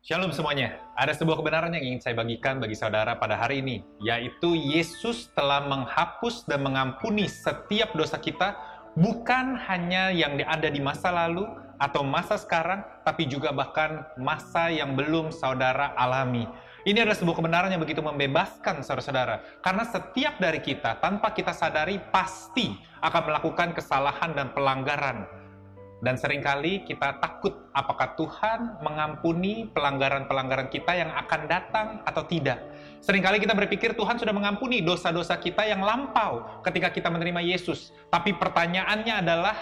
Shalom semuanya. Ada sebuah kebenaran yang ingin saya bagikan bagi saudara pada hari ini, yaitu Yesus telah menghapus dan mengampuni setiap dosa kita, bukan hanya yang ada di masa lalu atau masa sekarang, tapi juga bahkan masa yang belum saudara alami. Ini adalah sebuah kebenaran yang begitu membebaskan saudara-saudara. Karena setiap dari kita, tanpa kita sadari, pasti akan melakukan kesalahan dan pelanggaran dan sering kali kita takut apakah Tuhan mengampuni pelanggaran-pelanggaran kita yang akan datang atau tidak. Seringkali kita berpikir Tuhan sudah mengampuni dosa-dosa kita yang lampau ketika kita menerima Yesus. Tapi pertanyaannya adalah,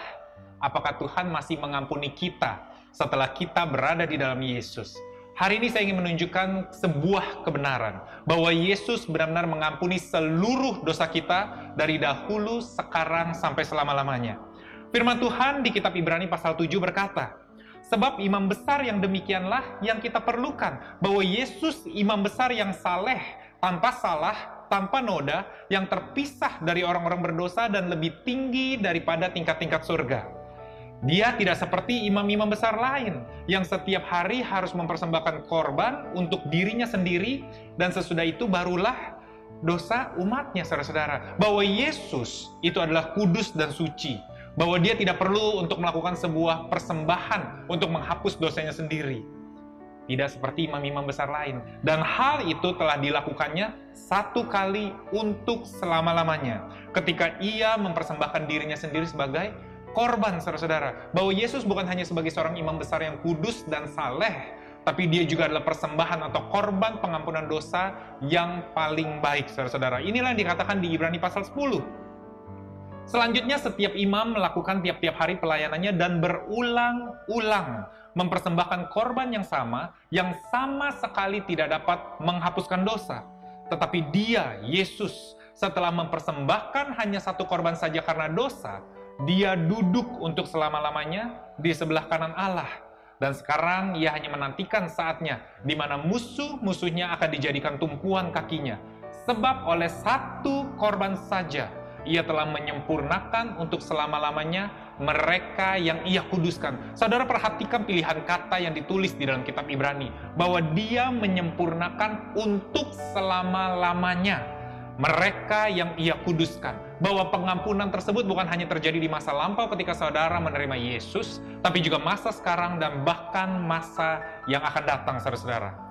apakah Tuhan masih mengampuni kita setelah kita berada di dalam Yesus? Hari ini saya ingin menunjukkan sebuah kebenaran bahwa Yesus benar-benar mengampuni seluruh dosa kita dari dahulu, sekarang, sampai selama-lamanya. Firman Tuhan di kitab Ibrani pasal 7 berkata, Sebab imam besar yang demikianlah yang kita perlukan, bahwa Yesus imam besar yang saleh, tanpa salah, tanpa noda, yang terpisah dari orang-orang berdosa dan lebih tinggi daripada tingkat-tingkat surga. Dia tidak seperti imam-imam besar lain yang setiap hari harus mempersembahkan korban untuk dirinya sendiri dan sesudah itu barulah dosa umatnya saudara-saudara. Bahwa Yesus itu adalah kudus dan suci bahwa dia tidak perlu untuk melakukan sebuah persembahan untuk menghapus dosanya sendiri. Tidak seperti imam-imam besar lain. Dan hal itu telah dilakukannya satu kali untuk selama-lamanya. Ketika ia mempersembahkan dirinya sendiri sebagai korban, saudara-saudara. Bahwa Yesus bukan hanya sebagai seorang imam besar yang kudus dan saleh, tapi dia juga adalah persembahan atau korban pengampunan dosa yang paling baik, saudara-saudara. Inilah yang dikatakan di Ibrani pasal 10 Selanjutnya setiap imam melakukan tiap-tiap hari pelayanannya dan berulang-ulang mempersembahkan korban yang sama yang sama sekali tidak dapat menghapuskan dosa. Tetapi dia, Yesus, setelah mempersembahkan hanya satu korban saja karena dosa, dia duduk untuk selama-lamanya di sebelah kanan Allah. Dan sekarang ia hanya menantikan saatnya di mana musuh-musuhnya akan dijadikan tumpuan kakinya. Sebab oleh satu korban saja ia telah menyempurnakan untuk selama-lamanya mereka yang ia kuduskan. Saudara perhatikan pilihan kata yang ditulis di dalam kitab Ibrani. Bahwa dia menyempurnakan untuk selama-lamanya mereka yang ia kuduskan. Bahwa pengampunan tersebut bukan hanya terjadi di masa lampau ketika saudara menerima Yesus, tapi juga masa sekarang dan bahkan masa yang akan datang, saudara-saudara.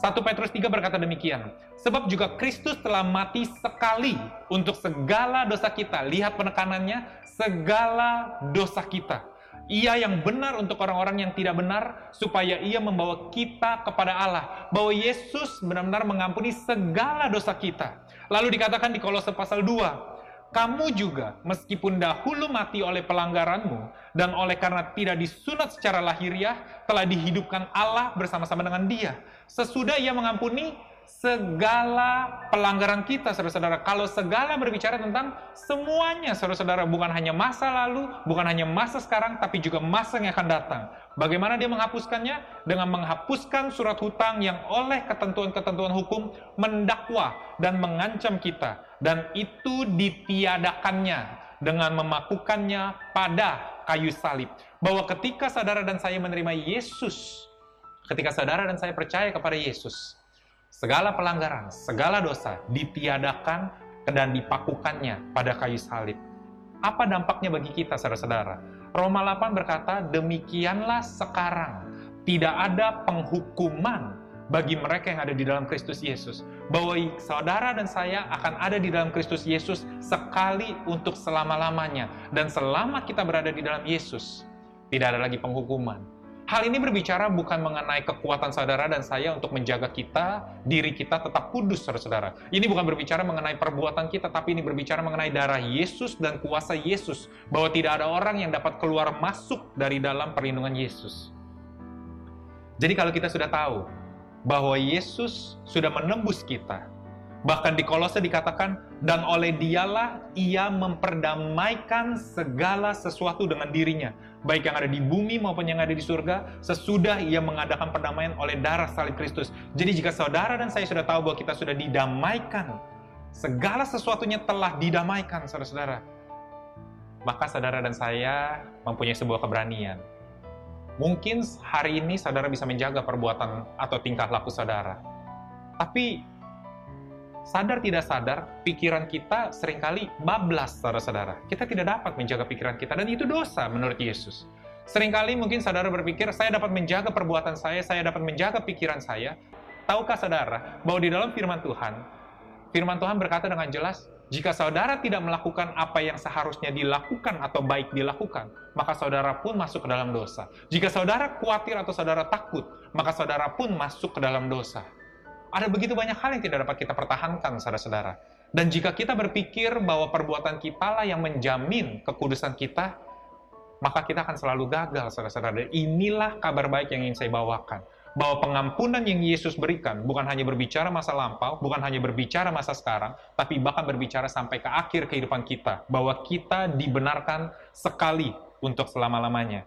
1 Petrus 3 berkata demikian, sebab juga Kristus telah mati sekali untuk segala dosa kita. Lihat penekanannya, segala dosa kita. Ia yang benar untuk orang-orang yang tidak benar, supaya ia membawa kita kepada Allah. Bahwa Yesus benar-benar mengampuni segala dosa kita. Lalu dikatakan di Kolose pasal 2, kamu juga meskipun dahulu mati oleh pelanggaranmu dan oleh karena tidak disunat secara lahiriah telah dihidupkan Allah bersama-sama dengan dia. Sesudah ia mengampuni segala pelanggaran kita, saudara-saudara. Kalau segala berbicara tentang semuanya, saudara-saudara, bukan hanya masa lalu, bukan hanya masa sekarang, tapi juga masa yang akan datang. Bagaimana dia menghapuskannya? Dengan menghapuskan surat hutang yang oleh ketentuan-ketentuan hukum mendakwa dan mengancam kita. Dan itu ditiadakannya dengan memakukannya pada kayu salib. Bahwa ketika saudara dan saya menerima Yesus, ketika saudara dan saya percaya kepada Yesus, segala pelanggaran, segala dosa ditiadakan dan dipakukannya pada kayu salib. Apa dampaknya bagi kita, saudara-saudara? Roma 8 berkata, demikianlah sekarang tidak ada penghukuman bagi mereka yang ada di dalam Kristus Yesus. Bahwa saudara dan saya akan ada di dalam Kristus Yesus sekali untuk selama-lamanya. Dan selama kita berada di dalam Yesus, tidak ada lagi penghukuman Hal ini berbicara bukan mengenai kekuatan saudara dan saya untuk menjaga kita, diri kita tetap kudus, saudara-saudara. Ini bukan berbicara mengenai perbuatan kita, tapi ini berbicara mengenai darah Yesus dan kuasa Yesus. Bahwa tidak ada orang yang dapat keluar masuk dari dalam perlindungan Yesus. Jadi kalau kita sudah tahu bahwa Yesus sudah menembus kita, Bahkan di Kolose dikatakan, dan oleh dialah ia memperdamaikan segala sesuatu dengan dirinya, baik yang ada di bumi maupun yang ada di surga, sesudah ia mengadakan perdamaian oleh darah salib Kristus. Jadi jika saudara dan saya sudah tahu bahwa kita sudah didamaikan, segala sesuatunya telah didamaikan, saudara-saudara, maka saudara dan saya mempunyai sebuah keberanian. Mungkin hari ini saudara bisa menjaga perbuatan atau tingkah laku saudara. Tapi sadar tidak sadar, pikiran kita sering kali bablas, saudara-saudara. Kita tidak dapat menjaga pikiran kita, dan itu dosa menurut Yesus. Seringkali mungkin saudara berpikir, saya dapat menjaga perbuatan saya, saya dapat menjaga pikiran saya. Tahukah saudara, bahwa di dalam firman Tuhan, firman Tuhan berkata dengan jelas, jika saudara tidak melakukan apa yang seharusnya dilakukan atau baik dilakukan, maka saudara pun masuk ke dalam dosa. Jika saudara khawatir atau saudara takut, maka saudara pun masuk ke dalam dosa. Ada begitu banyak hal yang tidak dapat kita pertahankan, saudara-saudara. Dan jika kita berpikir bahwa perbuatan kita lah yang menjamin kekudusan kita, maka kita akan selalu gagal, saudara-saudara. Dan inilah kabar baik yang ingin saya bawakan bahwa pengampunan yang Yesus berikan bukan hanya berbicara masa lampau, bukan hanya berbicara masa sekarang, tapi bahkan berbicara sampai ke akhir kehidupan kita, bahwa kita dibenarkan sekali untuk selama-lamanya.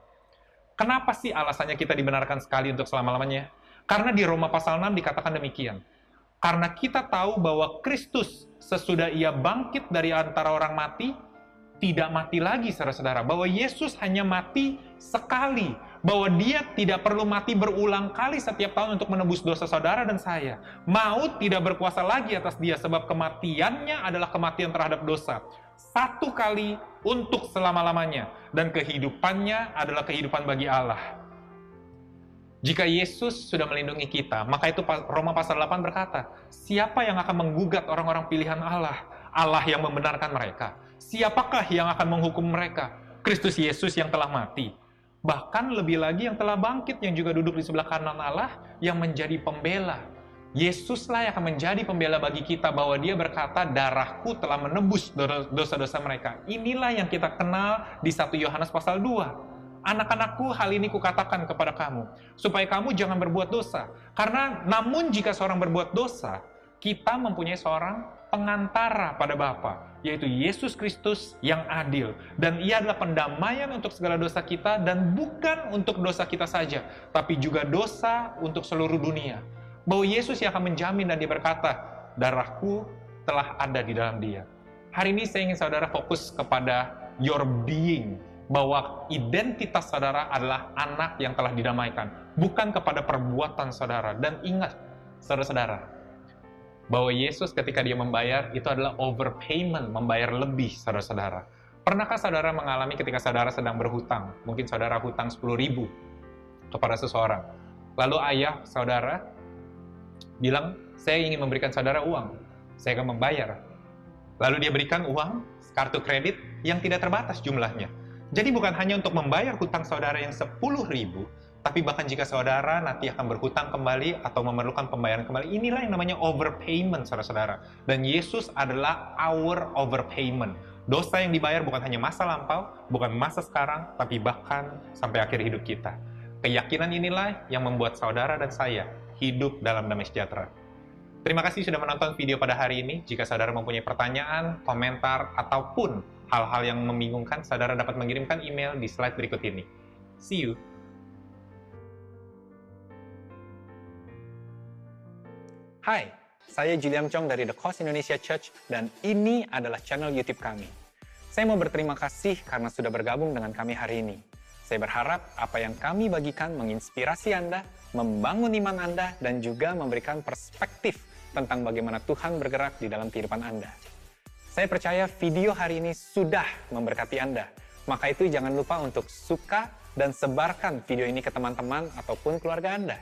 Kenapa sih alasannya kita dibenarkan sekali untuk selama-lamanya? Karena di Roma pasal 6 dikatakan demikian. Karena kita tahu bahwa Kristus sesudah ia bangkit dari antara orang mati, tidak mati lagi, saudara-saudara. Bahwa Yesus hanya mati sekali. Bahwa dia tidak perlu mati berulang kali setiap tahun untuk menebus dosa saudara dan saya. Maut tidak berkuasa lagi atas dia, sebab kematiannya adalah kematian terhadap dosa. Satu kali untuk selama-lamanya. Dan kehidupannya adalah kehidupan bagi Allah. Jika Yesus sudah melindungi kita, maka itu Roma pasal 8 berkata, siapa yang akan menggugat orang-orang pilihan Allah? Allah yang membenarkan mereka. Siapakah yang akan menghukum mereka? Kristus Yesus yang telah mati. Bahkan lebih lagi yang telah bangkit yang juga duduk di sebelah kanan Allah yang menjadi pembela. Yesuslah yang akan menjadi pembela bagi kita bahwa dia berkata darahku telah menebus dosa-dosa mereka. Inilah yang kita kenal di 1 Yohanes pasal 2. Anak-anakku, hal ini kukatakan kepada kamu, supaya kamu jangan berbuat dosa. Karena namun jika seorang berbuat dosa, kita mempunyai seorang pengantara pada Bapa, yaitu Yesus Kristus yang adil. Dan ia adalah pendamaian untuk segala dosa kita dan bukan untuk dosa kita saja, tapi juga dosa untuk seluruh dunia. Bahwa Yesus yang akan menjamin dan dia berkata, darahku telah ada di dalam dia. Hari ini saya ingin saudara fokus kepada your being, bahwa identitas saudara adalah anak yang telah didamaikan, bukan kepada perbuatan saudara. Dan ingat, saudara-saudara, bahwa Yesus ketika dia membayar itu adalah overpayment, membayar lebih saudara-saudara. Pernahkah saudara mengalami ketika saudara sedang berhutang? Mungkin saudara hutang 10 ribu kepada seseorang. Lalu ayah saudara bilang, saya ingin memberikan saudara uang, saya akan membayar. Lalu dia berikan uang, kartu kredit yang tidak terbatas jumlahnya. Jadi bukan hanya untuk membayar hutang saudara yang 10 ribu, tapi bahkan jika saudara nanti akan berhutang kembali atau memerlukan pembayaran kembali, inilah yang namanya overpayment, saudara-saudara. Dan Yesus adalah our overpayment. Dosa yang dibayar bukan hanya masa lampau, bukan masa sekarang, tapi bahkan sampai akhir hidup kita. Keyakinan inilah yang membuat saudara dan saya hidup dalam damai sejahtera. Terima kasih sudah menonton video pada hari ini. Jika saudara mempunyai pertanyaan, komentar, ataupun hal-hal yang membingungkan, saudara dapat mengirimkan email di slide berikut ini. See you! Hai, saya Julian Chong dari The Cause Indonesia Church dan ini adalah channel YouTube kami. Saya mau berterima kasih karena sudah bergabung dengan kami hari ini. Saya berharap apa yang kami bagikan menginspirasi Anda, membangun iman Anda, dan juga memberikan perspektif tentang bagaimana Tuhan bergerak di dalam kehidupan Anda. Saya percaya video hari ini sudah memberkati Anda. Maka itu jangan lupa untuk suka dan sebarkan video ini ke teman-teman ataupun keluarga Anda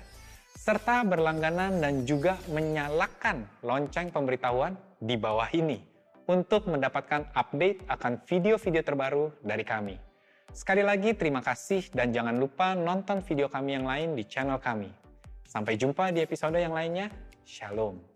serta berlangganan dan juga menyalakan lonceng pemberitahuan di bawah ini untuk mendapatkan update akan video-video terbaru dari kami. Sekali lagi terima kasih dan jangan lupa nonton video kami yang lain di channel kami. Sampai jumpa di episode yang lainnya. Shalom.